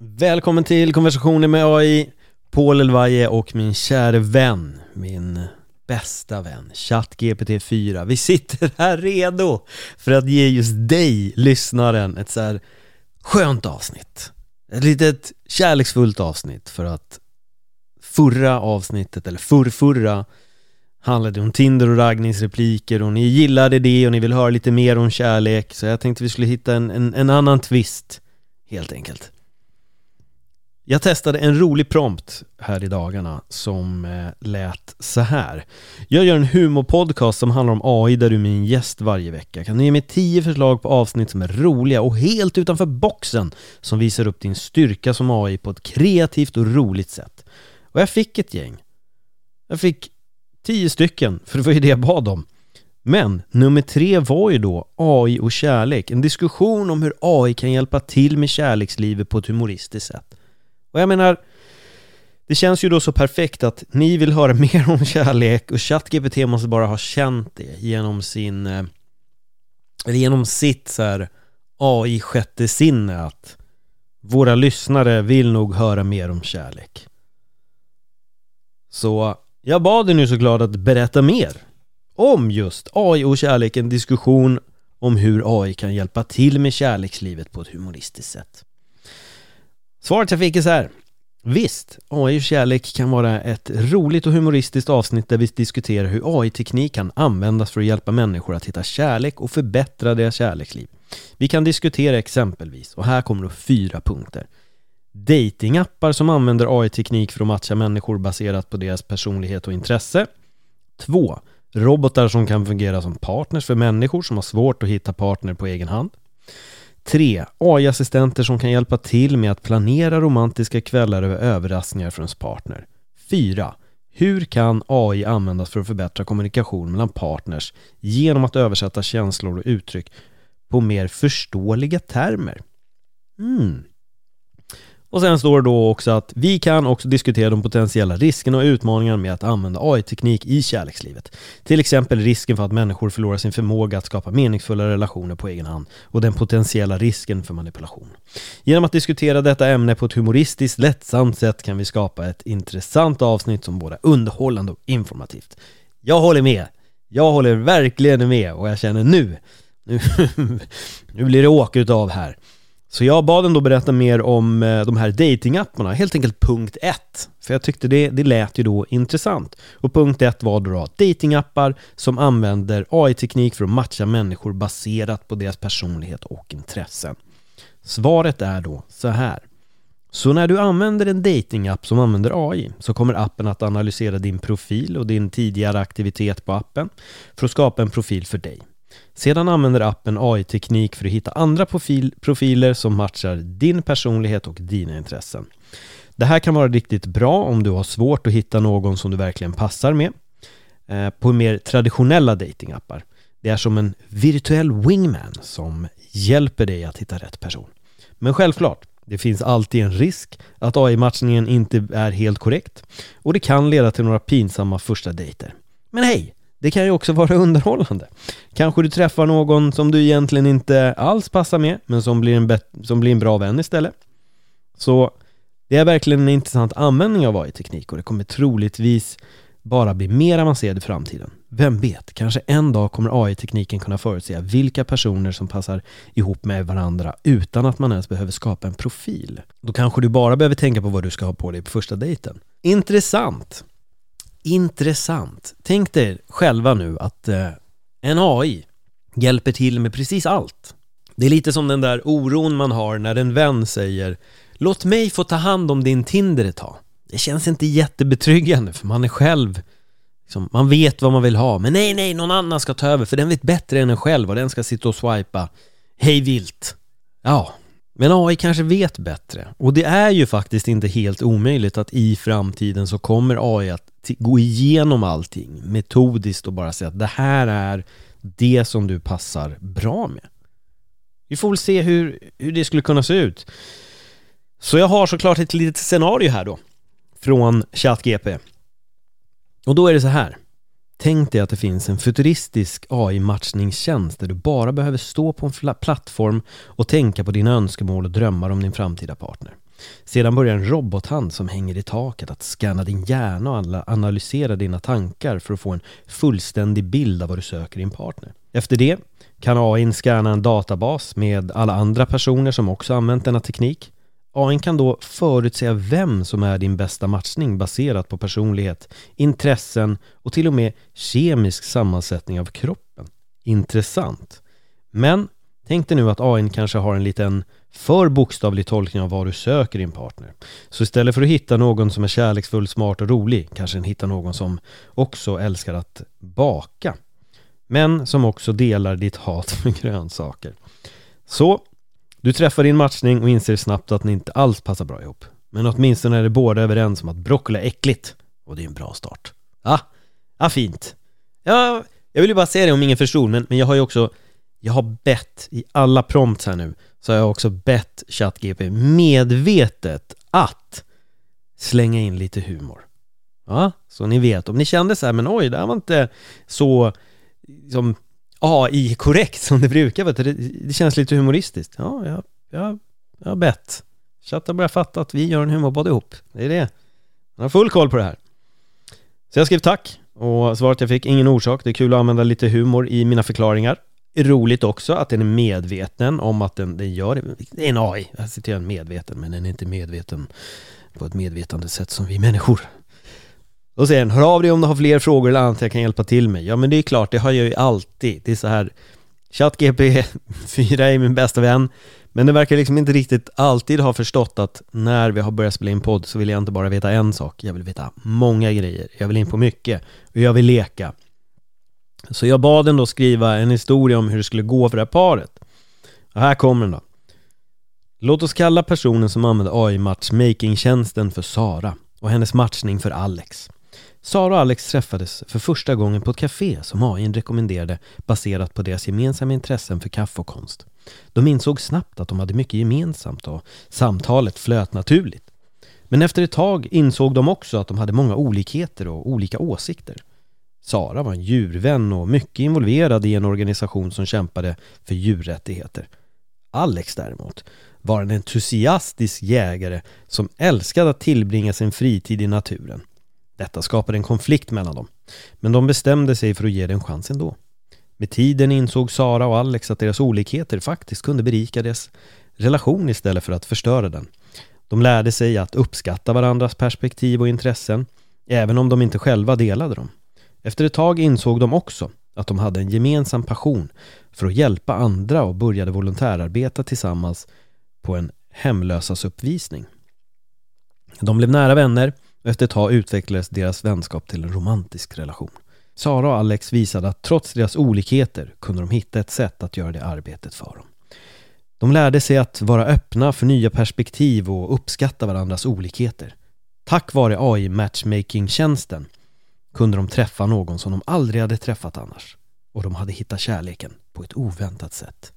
Välkommen till konversationen med AI, Paul Elvaje och min käre vän, min bästa vän, ChatGPT 4. Vi sitter här redo för att ge just dig, lyssnaren, ett så här skönt avsnitt. Ett litet kärleksfullt avsnitt för att förra avsnittet, eller förrförra, handlade om Tinder och raggningsrepliker och ni gillade det och ni vill höra lite mer om kärlek så jag tänkte vi skulle hitta en, en, en annan twist helt enkelt. Jag testade en rolig prompt här i dagarna som eh, lät så här. Jag gör en humorpodcast som handlar om AI där du är min gäst varje vecka. Kan du ge mig 10 förslag på avsnitt som är roliga och helt utanför boxen som visar upp din styrka som AI på ett kreativt och roligt sätt? Och jag fick ett gäng. Jag fick 10 stycken, för det var ju det jag bad om. Men nummer tre var ju då AI och kärlek, en diskussion om hur AI kan hjälpa till med kärlekslivet på ett humoristiskt sätt. Och jag menar, det känns ju då så perfekt att ni vill höra mer om kärlek och ChatGPT måste bara ha känt det genom sin, eh, eller genom sitt så här AI sjätte sinne att våra lyssnare vill nog höra mer om kärlek. Så jag bad er nu såklart att berätta mer om just AI och kärlek, en diskussion om hur AI kan hjälpa till med kärlekslivet på ett humoristiskt sätt. Svaret jag fick är så här. Visst, AI och kärlek kan vara ett roligt och humoristiskt avsnitt där vi diskuterar hur AI-teknik kan användas för att hjälpa människor att hitta kärlek och förbättra deras kärleksliv. Vi kan diskutera exempelvis, och här kommer då fyra punkter. Datingappar som använder AI-teknik för att matcha människor baserat på deras personlighet och intresse. 2. Robotar som kan fungera som partners för människor som har svårt att hitta partner på egen hand. 3. AI-assistenter som kan hjälpa till med att planera romantiska kvällar över överraskningar från ens partner. 4. Hur kan AI användas för att förbättra kommunikation mellan partners genom att översätta känslor och uttryck på mer förståeliga termer? Mm. Och sen står det då också att vi kan också diskutera de potentiella riskerna och utmaningarna med att använda AI-teknik i kärlekslivet. Till exempel risken för att människor förlorar sin förmåga att skapa meningsfulla relationer på egen hand och den potentiella risken för manipulation. Genom att diskutera detta ämne på ett humoristiskt, lättsamt sätt kan vi skapa ett intressant avsnitt som både är underhållande och informativt. Jag håller med! Jag håller verkligen med och jag känner nu, nu, nu blir det åk utav här. Så jag bad den då berätta mer om eh, de här datingapparna, helt enkelt punkt 1. För jag tyckte det, det lät ju då intressant. Och punkt 1 var då datingappar som använder AI-teknik för att matcha människor baserat på deras personlighet och intressen. Svaret är då så här. Så när du använder en datingapp som använder AI så kommer appen att analysera din profil och din tidigare aktivitet på appen för att skapa en profil för dig. Sedan använder appen AI-teknik för att hitta andra profil, profiler som matchar din personlighet och dina intressen. Det här kan vara riktigt bra om du har svårt att hitta någon som du verkligen passar med eh, på mer traditionella datingappar. Det är som en virtuell wingman som hjälper dig att hitta rätt person. Men självklart, det finns alltid en risk att AI-matchningen inte är helt korrekt och det kan leda till några pinsamma första dejter. Men hej! Det kan ju också vara underhållande. Kanske du träffar någon som du egentligen inte alls passar med, men som blir en, som blir en bra vän istället. Så det är verkligen en intressant användning av AI-teknik och det kommer troligtvis bara bli mer avancerad i framtiden. Vem vet, kanske en dag kommer AI-tekniken kunna förutse vilka personer som passar ihop med varandra utan att man ens behöver skapa en profil. Då kanske du bara behöver tänka på vad du ska ha på dig på första dejten. Intressant! Intressant. Tänk dig själva nu att eh, en AI hjälper till med precis allt. Det är lite som den där oron man har när en vän säger Låt mig få ta hand om din Tinder ett tag. Det känns inte jättebetryggande för man är själv liksom, Man vet vad man vill ha men nej, nej, någon annan ska ta över för den vet bättre än en själv och den ska sitta och swipa hej vilt. Ja, men AI kanske vet bättre. Och det är ju faktiskt inte helt omöjligt att i framtiden så kommer AI att gå igenom allting metodiskt och bara säga att det här är det som du passar bra med. Vi får väl se hur, hur det skulle kunna se ut. Så jag har såklart ett litet scenario här då från ChatGP. Och då är det så här. Tänk dig att det finns en futuristisk AI-matchningstjänst där du bara behöver stå på en plattform och tänka på dina önskemål och drömmar om din framtida partner. Sedan börjar en robothand som hänger i taket att scanna din hjärna och analysera dina tankar för att få en fullständig bild av vad du söker i en partner. Efter det kan AI scanna en databas med alla andra personer som också använt denna teknik. AI kan då förutsäga vem som är din bästa matchning baserat på personlighet, intressen och till och med kemisk sammansättning av kroppen. Intressant. Men tänk dig nu att AIn kanske har en liten för bokstavlig tolkning av vad du söker i en partner. Så istället för att hitta någon som är kärleksfull, smart och rolig kanske den hittar någon som också älskar att baka. Men som också delar ditt hat för grönsaker. Så, du träffar din matchning och inser snabbt att ni inte alls passar bra ihop. Men åtminstone är det båda överens om att broccoli är äckligt. Och det är en bra start. Ja, ah fint. Ja, jag vill ju bara säga det om ingen förstod, men, men jag har ju också jag har bett i alla prompts här nu så har jag också bett ChatGP medvetet att slänga in lite humor. Ja, så ni vet, om ni kände så här, men oj, det här var inte så liksom AI-korrekt som det brukar vara, det, det känns lite humoristiskt. Ja, jag, jag, jag har bett. Chatten börjar fatta att vi gör en humorpodd ihop. Det är det. Han har full koll på det här. Så jag skrev tack och svaret jag fick, ingen orsak. Det är kul att använda lite humor i mina förklaringar roligt också att den är medveten om att den, den gör det. Det är en AI, jag citerar en medveten, men den är inte medveten på ett medvetande sätt som vi människor. Och sen, hör av dig om du har fler frågor eller annat jag kan hjälpa till med. Ja men det är klart, det har jag ju alltid. Det är så här, ChatGP 4 är min bästa vän, men det verkar liksom inte riktigt alltid ha förstått att när vi har börjat spela in podd så vill jag inte bara veta en sak, jag vill veta många grejer. Jag vill in på mycket och jag vill leka. Så jag bad den då skriva en historia om hur det skulle gå för det här paret. Och här kommer den då. Låt oss kalla personen som använde AI-matchmaking-tjänsten för Sara och hennes matchning för Alex. Sara och Alex träffades för första gången på ett café som AI rekommenderade baserat på deras gemensamma intressen för kaffe och konst. De insåg snabbt att de hade mycket gemensamt och samtalet flöt naturligt. Men efter ett tag insåg de också att de hade många olikheter och olika åsikter. Sara var en djurvän och mycket involverad i en organisation som kämpade för djurrättigheter. Alex däremot var en entusiastisk jägare som älskade att tillbringa sin fritid i naturen. Detta skapade en konflikt mellan dem, men de bestämde sig för att ge det en chans ändå. Med tiden insåg Sara och Alex att deras olikheter faktiskt kunde berika deras relation istället för att förstöra den. De lärde sig att uppskatta varandras perspektiv och intressen, även om de inte själva delade dem. Efter ett tag insåg de också att de hade en gemensam passion för att hjälpa andra och började volontärarbeta tillsammans på en hemlösas uppvisning. De blev nära vänner och efter ett tag utvecklades deras vänskap till en romantisk relation. Sara och Alex visade att trots deras olikheter kunde de hitta ett sätt att göra det arbetet för dem. De lärde sig att vara öppna för nya perspektiv och uppskatta varandras olikheter. Tack vare AI-matchmaking-tjänsten kunde de träffa någon som de aldrig hade träffat annars. Och de hade hittat kärleken på ett oväntat sätt.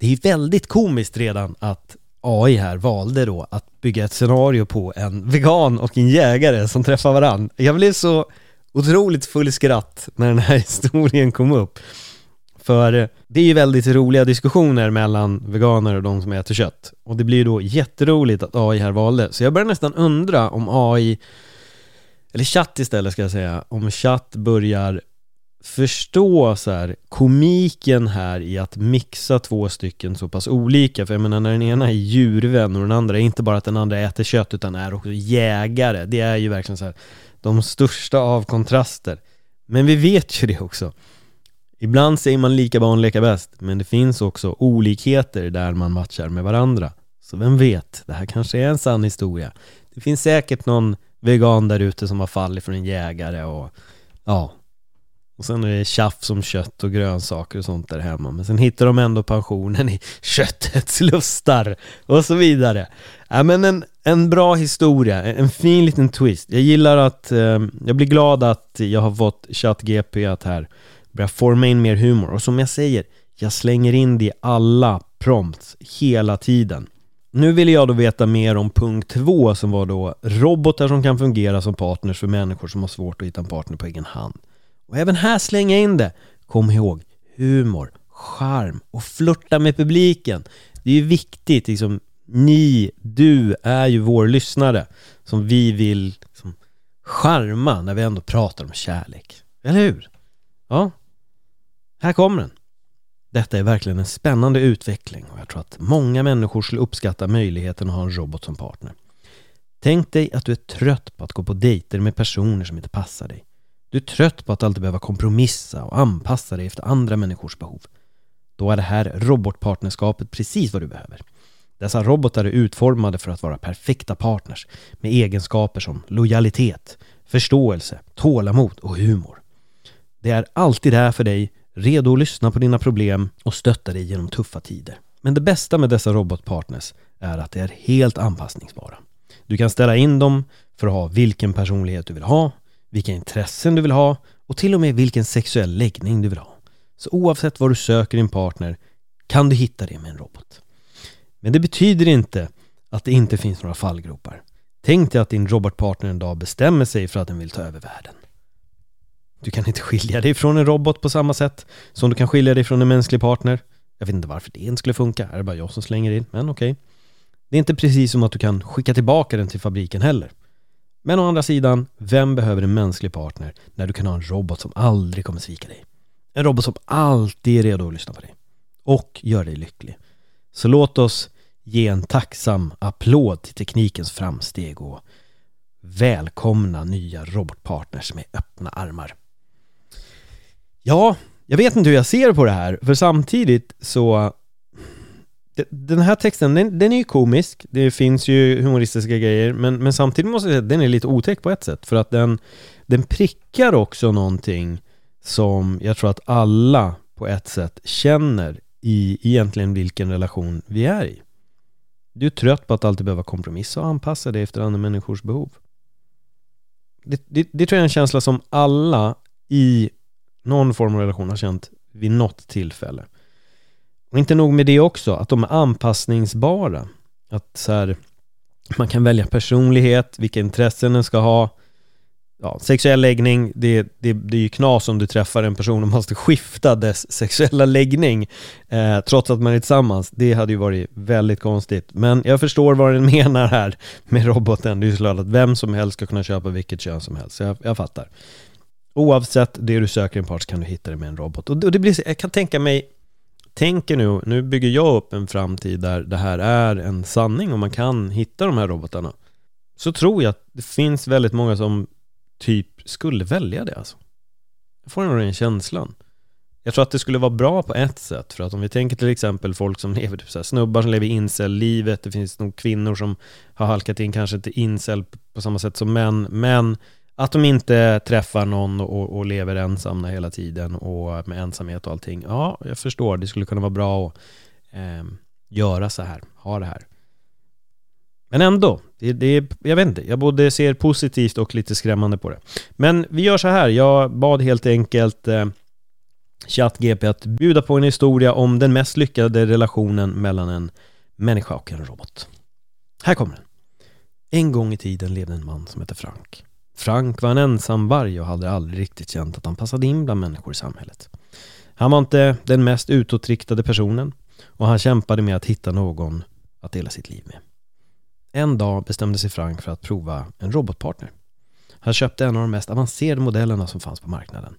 Det är väldigt komiskt redan att AI här valde då att bygga ett scenario på en vegan och en jägare som träffar varann. Jag blev så otroligt full skratt när den här historien kom upp. För eh, det är ju väldigt roliga diskussioner mellan veganer och de som äter kött. Och det blir ju då jätteroligt att AI här valde. Så jag börjar nästan undra om AI eller chatt istället ska jag säga, om chatt börjar förstå så här, komiken här i att mixa två stycken så pass olika. För jag menar när den ena är djurvän och den andra är inte bara att den andra äter kött utan är också jägare. Det är ju verkligen så här, de största av kontraster. Men vi vet ju det också. Ibland säger man lika barn leka bäst, men det finns också olikheter där man matchar med varandra. Så vem vet, det här kanske är en sann historia. Det finns säkert någon vegan där ute som har fallit från en jägare och ja. Och sen är det tjafs om kött och grönsaker och sånt där hemma Men sen hittar de ändå pensionen i köttets lustar och så vidare. Ja men en, en bra historia, en fin liten twist. Jag gillar att, eh, jag blir glad att jag har fått ChatGP att här börja forma in mer humor. Och som jag säger, jag slänger in det i alla prompts hela tiden nu ville jag då veta mer om punkt två som var då robotar som kan fungera som partners för människor som har svårt att hitta en partner på egen hand. Och även här slänga in det. Kom ihåg, humor, charm och flirta med publiken. Det är ju viktigt liksom Ni, du är ju vår lyssnare som vi vill liksom charma när vi ändå pratar om kärlek. Eller hur? Ja, här kommer den. Detta är verkligen en spännande utveckling och jag tror att många människor skulle uppskatta möjligheten att ha en robot som partner. Tänk dig att du är trött på att gå på dejter med personer som inte passar dig. Du är trött på att alltid behöva kompromissa och anpassa dig efter andra människors behov. Då är det här robotpartnerskapet precis vad du behöver. Dessa robotar är utformade för att vara perfekta partners med egenskaper som lojalitet, förståelse, tålamod och humor. Det är alltid där för dig, redo att lyssna på dina problem och stötta dig genom tuffa tider. Men det bästa med dessa robotpartners är att de är helt anpassningsbara. Du kan ställa in dem för att ha vilken personlighet du vill ha, vilka intressen du vill ha och till och med vilken sexuell läggning du vill ha. Så oavsett vad du söker din partner kan du hitta det med en robot. Men det betyder inte att det inte finns några fallgropar. Tänk dig att din robotpartner en dag bestämmer sig för att den vill ta över världen. Du kan inte skilja dig från en robot på samma sätt som du kan skilja dig från en mänsklig partner. Jag vet inte varför det inte skulle funka, det är bara jag som slänger in, men okej. Okay. Det är inte precis som att du kan skicka tillbaka den till fabriken heller. Men å andra sidan, vem behöver en mänsklig partner när du kan ha en robot som aldrig kommer svika dig? En robot som alltid är redo att lyssna på dig. Och gör dig lycklig. Så låt oss ge en tacksam applåd till teknikens framsteg och välkomna nya robotpartners med öppna armar. Ja, jag vet inte hur jag ser på det här, för samtidigt så den här texten, den, den är ju komisk, det finns ju humoristiska grejer, men, men samtidigt måste jag säga att den är lite otäck på ett sätt, för att den, den prickar också någonting som jag tror att alla på ett sätt känner i egentligen vilken relation vi är i. Du är trött på att alltid behöva kompromissa och anpassa dig efter andra människors behov. Det, det, det tror jag är en känsla som alla i någon form av relation har känt vid något tillfälle. Och inte nog med det också, att de är anpassningsbara. Att så här, man kan välja personlighet, vilka intressen den ska ha, ja, sexuell läggning, det, det, det är ju knas om du träffar en person och måste skifta dess sexuella läggning eh, trots att man är tillsammans. Det hade ju varit väldigt konstigt. Men jag förstår vad den menar här med roboten. Det är ju såklart att vem som helst ska kunna köpa vilket kön som helst. Jag, jag fattar. Oavsett det du söker en part så kan du hitta det med en robot. Och det blir, jag kan tänka mig tänker nu, nu bygger jag upp en framtid där det här är en sanning och man kan hitta de här robotarna. Så tror jag att det finns väldigt många som typ skulle välja det alltså. Jag får nog den känslan. Jag tror att det skulle vara bra på ett sätt, för att om vi tänker till exempel folk som lever, typ så här, snubbar som lever incel-livet, det finns nog kvinnor som har halkat in kanske inte incel på samma sätt som män, men att de inte träffar någon och, och lever ensamma hela tiden och med ensamhet och allting. Ja, jag förstår, det skulle kunna vara bra att eh, göra så här, ha det här. Men ändå, det, det, jag vet inte, jag både ser positivt och lite skrämmande på det. Men vi gör så här, jag bad helt enkelt eh, ChatGP att bjuda på en historia om den mest lyckade relationen mellan en människa och en robot. Här kommer den. En gång i tiden levde en man som hette Frank. Frank var en ensamvarg och hade aldrig riktigt känt att han passade in bland människor i samhället. Han var inte den mest utåtriktade personen och han kämpade med att hitta någon att dela sitt liv med. En dag bestämde sig Frank för att prova en robotpartner. Han köpte en av de mest avancerade modellerna som fanns på marknaden.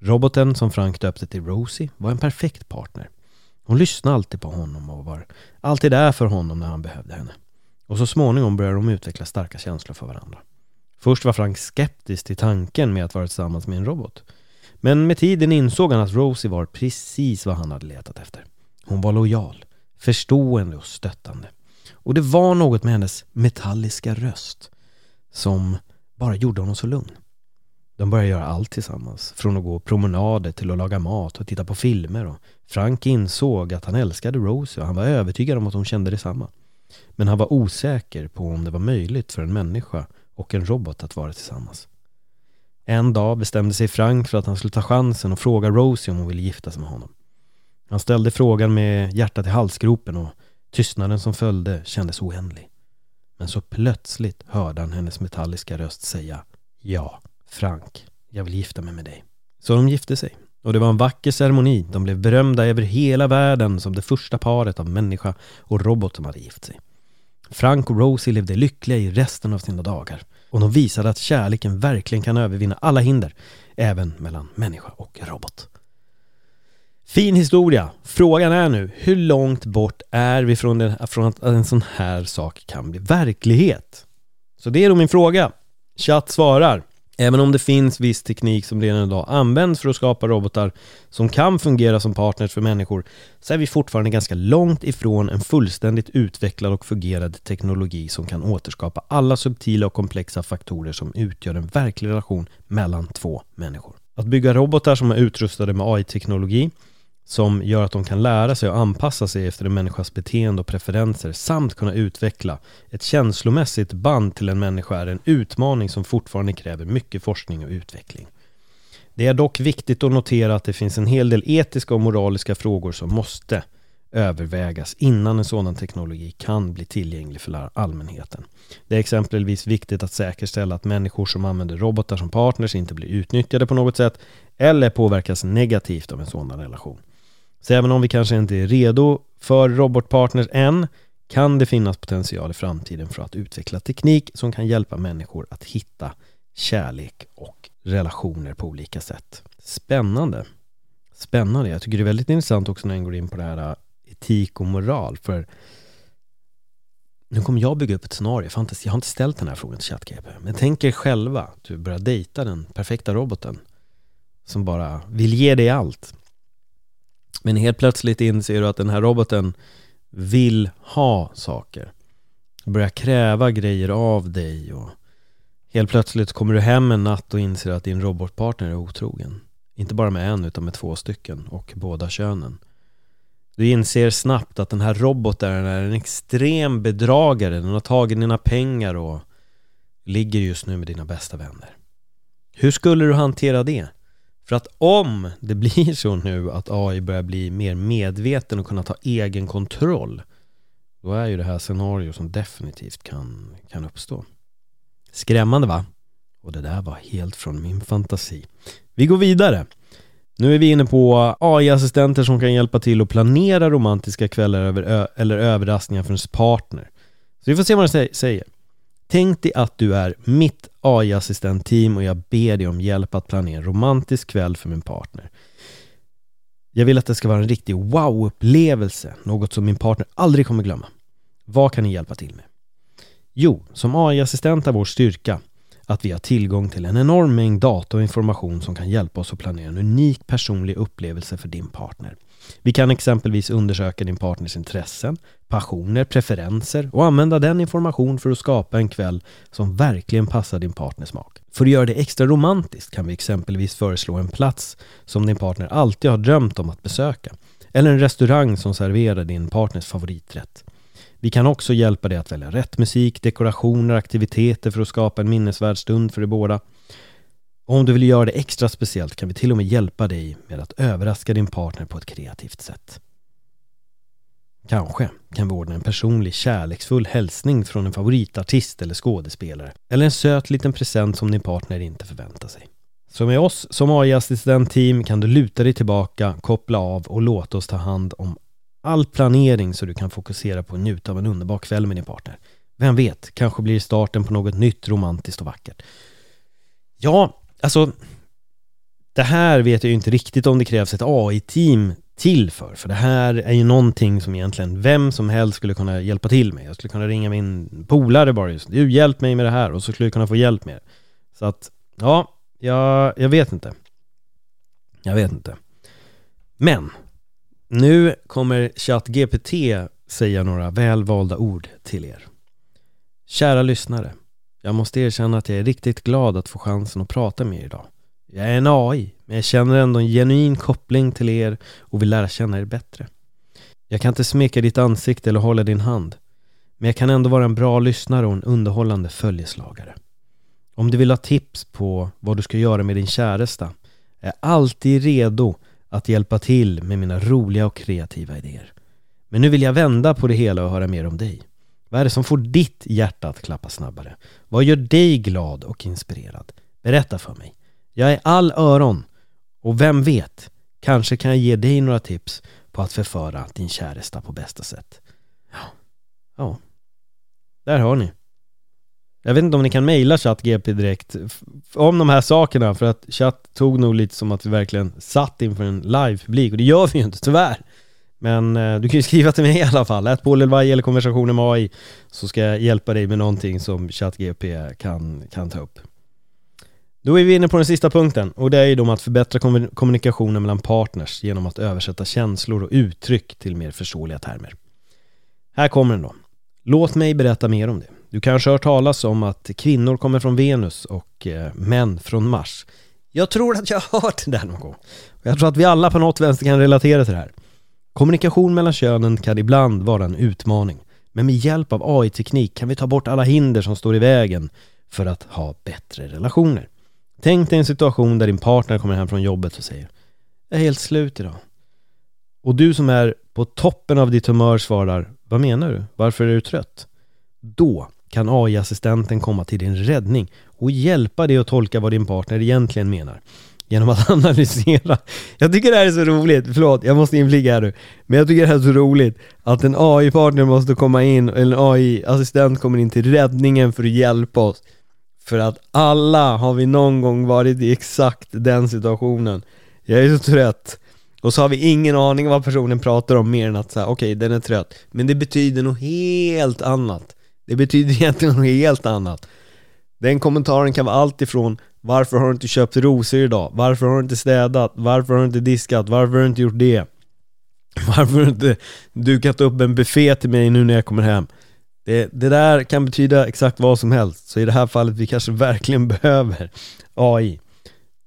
Roboten som Frank döpte till Rosie var en perfekt partner. Hon lyssnade alltid på honom och var alltid där för honom när han behövde henne. Och så småningom började de utveckla starka känslor för varandra. Först var Frank skeptisk till tanken med att vara tillsammans med en robot. Men med tiden insåg han att Rosie var precis vad han hade letat efter. Hon var lojal, förstående och stöttande. Och det var något med hennes metalliska röst som bara gjorde honom så lugn. De började göra allt tillsammans, från att gå promenader till att laga mat och titta på filmer och Frank insåg att han älskade Rosie och han var övertygad om att hon kände detsamma. Men han var osäker på om det var möjligt för en människa och en robot att vara tillsammans. En dag bestämde sig Frank för att han skulle ta chansen och fråga Rosie om hon ville gifta sig med honom. Han ställde frågan med hjärtat i halsgropen och tystnaden som följde kändes oändlig. Men så plötsligt hörde han hennes metalliska röst säga Ja, Frank, jag vill gifta mig med dig. Så de gifte sig. Och det var en vacker ceremoni. De blev berömda över hela världen som det första paret av människa och robot som hade gift sig. Frank och Rosie levde lyckliga i resten av sina dagar och de visade att kärleken verkligen kan övervinna alla hinder, även mellan människa och robot. Fin historia! Frågan är nu, hur långt bort är vi från, det, från att en sån här sak kan bli verklighet? Så det är då min fråga. Chatt svarar. Även om det finns viss teknik som redan idag används för att skapa robotar som kan fungera som partners för människor så är vi fortfarande ganska långt ifrån en fullständigt utvecklad och fungerande teknologi som kan återskapa alla subtila och komplexa faktorer som utgör en verklig relation mellan två människor. Att bygga robotar som är utrustade med AI-teknologi som gör att de kan lära sig och anpassa sig efter en människas beteende och preferenser samt kunna utveckla ett känslomässigt band till en människa är en utmaning som fortfarande kräver mycket forskning och utveckling. Det är dock viktigt att notera att det finns en hel del etiska och moraliska frågor som måste övervägas innan en sådan teknologi kan bli tillgänglig för allmänheten. Det är exempelvis viktigt att säkerställa att människor som använder robotar som partners inte blir utnyttjade på något sätt eller påverkas negativt av en sådan relation. Så även om vi kanske inte är redo för robotpartners än kan det finnas potential i framtiden för att utveckla teknik som kan hjälpa människor att hitta kärlek och relationer på olika sätt. Spännande. Spännande. Jag tycker det är väldigt intressant också när en går in på det här äh, etik och moral. För nu kommer jag bygga upp ett scenario. Jag har inte, jag har inte ställt den här frågan till ChatGPT. Men tänk er själva att du börjar dejta den perfekta roboten som bara vill ge dig allt. Men helt plötsligt inser du att den här roboten vill ha saker. Börjar kräva grejer av dig och helt plötsligt kommer du hem en natt och inser att din robotpartner är otrogen. Inte bara med en utan med två stycken och båda könen. Du inser snabbt att den här roboten är en extrem bedragare. Den har tagit dina pengar och ligger just nu med dina bästa vänner. Hur skulle du hantera det? För att om det blir så nu att AI börjar bli mer medveten och kunna ta egen kontroll då är ju det här scenario som definitivt kan, kan uppstå. Skrämmande va? Och det där var helt från min fantasi. Vi går vidare. Nu är vi inne på AI-assistenter som kan hjälpa till att planera romantiska kvällar över, eller överraskningar för ens partner. Så vi får se vad den säger. Tänk dig att du är mitt AI-assistentteam och jag ber dig om hjälp att planera en romantisk kväll för min partner. Jag vill att det ska vara en riktig wow-upplevelse, något som min partner aldrig kommer glömma. Vad kan ni hjälpa till med? Jo, som AI-assistent är vår styrka att vi har tillgång till en enorm mängd data och information som kan hjälpa oss att planera en unik personlig upplevelse för din partner. Vi kan exempelvis undersöka din partners intressen, passioner, preferenser och använda den information för att skapa en kväll som verkligen passar din partners smak. För att göra det extra romantiskt kan vi exempelvis föreslå en plats som din partner alltid har drömt om att besöka eller en restaurang som serverar din partners favoriträtt. Vi kan också hjälpa dig att välja rätt musik, dekorationer, aktiviteter för att skapa en minnesvärd stund för er båda. Om du vill göra det extra speciellt kan vi till och med hjälpa dig med att överraska din partner på ett kreativt sätt. Kanske kan vi ordna en personlig kärleksfull hälsning från en favoritartist eller skådespelare. Eller en söt liten present som din partner inte förväntar sig. Så med oss som AI-assistent-team kan du luta dig tillbaka, koppla av och låta oss ta hand om all planering så du kan fokusera på att njuta av en underbar kväll med din partner. Vem vet, kanske blir det starten på något nytt romantiskt och vackert. Ja, alltså det här vet jag ju inte riktigt om det krävs ett AI-team till för. För det här är ju någonting som egentligen vem som helst skulle kunna hjälpa till med. Jag skulle kunna ringa min polare bara just Du, hjälp mig med det här och så skulle jag kunna få hjälp med det. Så att, ja, jag, jag vet inte. Jag vet inte. Men, nu kommer ChatGPT säga några välvalda ord till er. Kära lyssnare. Jag måste erkänna att jag är riktigt glad att få chansen att prata med er idag. Jag är en AI, men jag känner ändå en genuin koppling till er och vill lära känna er bättre. Jag kan inte smeka ditt ansikte eller hålla din hand, men jag kan ändå vara en bra lyssnare och en underhållande följeslagare. Om du vill ha tips på vad du ska göra med din käresta är jag alltid redo att hjälpa till med mina roliga och kreativa idéer. Men nu vill jag vända på det hela och höra mer om dig. Vad är det som får ditt hjärta att klappa snabbare? Vad gör dig glad och inspirerad? Berätta för mig. Jag är all öron och vem vet, kanske kan jag ge dig några tips på att förföra din käresta på bästa sätt. Ja, ja. Där har ni. Jag vet inte om ni kan mejla ChatGP direkt om de här sakerna för att chatt tog nog lite som att vi verkligen satt inför en live-publik och det gör vi ju inte tyvärr. Men eh, du kan ju skriva till mig i alla fall, ett Paul eller konversationer med AI så ska jag hjälpa dig med någonting som ChatGP kan, kan ta upp. Då är vi inne på den sista punkten och det är ju då att förbättra kommunikationen mellan partners genom att översätta känslor och uttryck till mer förståeliga termer. Här kommer den då. Låt mig berätta mer om det. Du kanske har hört talas om att kvinnor kommer från Venus och eh, män från Mars. Jag tror att jag har hört det där någon gång. Jag tror att vi alla på något vänster kan relatera till det här. Kommunikation mellan könen kan ibland vara en utmaning. Men med hjälp av AI-teknik kan vi ta bort alla hinder som står i vägen för att ha bättre relationer. Tänk dig en situation där din partner kommer hem från jobbet och säger Jag är helt slut idag. Och du som är på toppen av ditt humör svarar Vad menar du? Varför är du trött? Då kan AI-assistenten komma till din räddning och hjälpa dig att tolka vad din partner egentligen menar genom att analysera. Jag tycker det här är så roligt, förlåt jag måste inflika här nu. Men jag tycker det här är så roligt att en AI-partner måste komma in, eller en AI-assistent kommer in till räddningen för att hjälpa oss. För att alla har vi någon gång varit i exakt den situationen. Jag är så trött. Och så har vi ingen aning om vad personen pratar om mer än att säga okej okay, den är trött. Men det betyder något helt annat. Det betyder egentligen något helt annat. Den kommentaren kan vara allt ifrån Varför har du inte köpt rosor idag? Varför har du inte städat? Varför har du inte diskat? Varför har du inte gjort det? Varför har du inte dukat upp en buffé till mig nu när jag kommer hem? Det, det där kan betyda exakt vad som helst, så i det här fallet vi kanske verkligen behöver AI.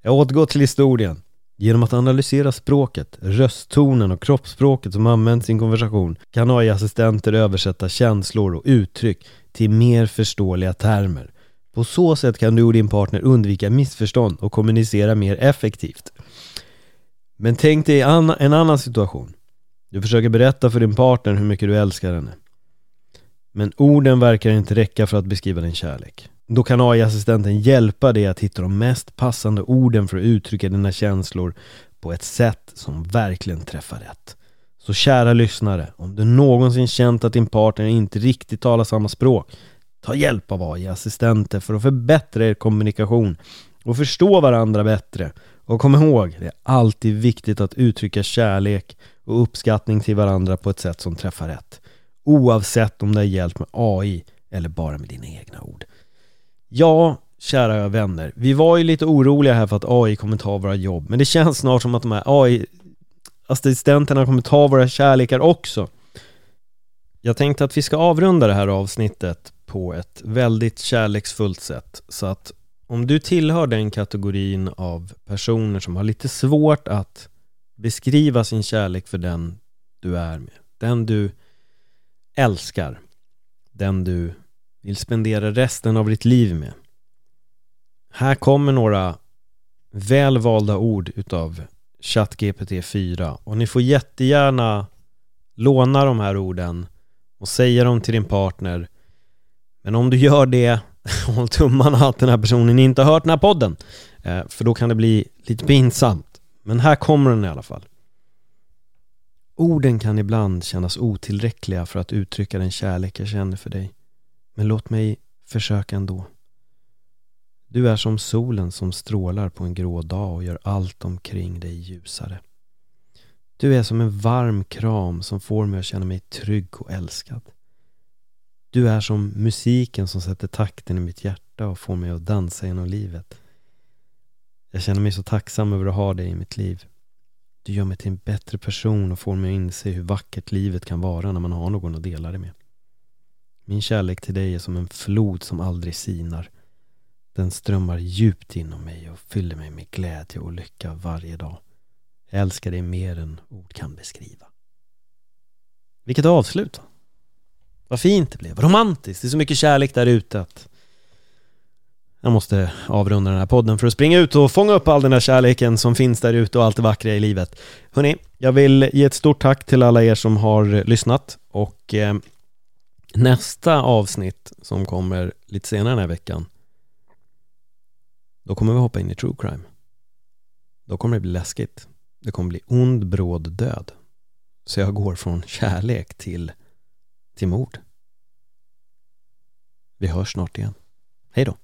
Jag återgår till historien. Genom att analysera språket, rösttonen och kroppsspråket som används i en konversation kan AI-assistenter översätta känslor och uttryck till mer förståeliga termer. På så sätt kan du och din partner undvika missförstånd och kommunicera mer effektivt. Men tänk dig en annan situation. Du försöker berätta för din partner hur mycket du älskar henne. Men orden verkar inte räcka för att beskriva din kärlek. Då kan AI-assistenten hjälpa dig att hitta de mest passande orden för att uttrycka dina känslor på ett sätt som verkligen träffar rätt. Så kära lyssnare, om du någonsin känt att din partner inte riktigt talar samma språk, ta hjälp av AI-assistenter för att förbättra er kommunikation och förstå varandra bättre. Och kom ihåg, det är alltid viktigt att uttrycka kärlek och uppskattning till varandra på ett sätt som träffar rätt. Oavsett om det är hjälp med AI eller bara med dina egna ord. Ja, kära vänner, vi var ju lite oroliga här för att AI kommer ta våra jobb, men det känns snart som att de här AI-assistenterna kommer ta våra kärlekar också. Jag tänkte att vi ska avrunda det här avsnittet på ett väldigt kärleksfullt sätt, så att om du tillhör den kategorin av personer som har lite svårt att beskriva sin kärlek för den du är med, den du älskar, den du vill spendera resten av ditt liv med. Här kommer några välvalda ord utav ChatGPT 4 och ni får jättegärna låna de här orden och säga dem till din partner. Men om du gör det, håll tummarna att den här personen inte har hört den här podden. Eh, för då kan det bli lite pinsamt. Men här kommer den i alla fall. Orden kan ibland kännas otillräckliga för att uttrycka den kärlek jag känner för dig. Men låt mig försöka ändå. Du är som solen som strålar på en grå dag och gör allt omkring dig ljusare. Du är som en varm kram som får mig att känna mig trygg och älskad. Du är som musiken som sätter takten i mitt hjärta och får mig att dansa genom livet. Jag känner mig så tacksam över att ha dig i mitt liv. Du gör mig till en bättre person och får mig att inse hur vackert livet kan vara när man har någon att dela det med. Min kärlek till dig är som en flod som aldrig sinar. Den strömmar djupt inom mig och fyller mig med glädje och lycka varje dag. Jag älskar dig mer än ord kan beskriva. Vilket avslut! Vad fint det blev, vad romantiskt, det är så mycket kärlek där ute att jag måste avrunda den här podden för att springa ut och fånga upp all den där kärleken som finns där ute och allt det vackra i livet. Hörni, jag vill ge ett stort tack till alla er som har lyssnat och eh, nästa avsnitt som kommer lite senare den här veckan då kommer vi hoppa in i true crime. Då kommer det bli läskigt. Det kommer bli ond, bråd död. Så jag går från kärlek till, till mord. Vi hörs snart igen. Hej då!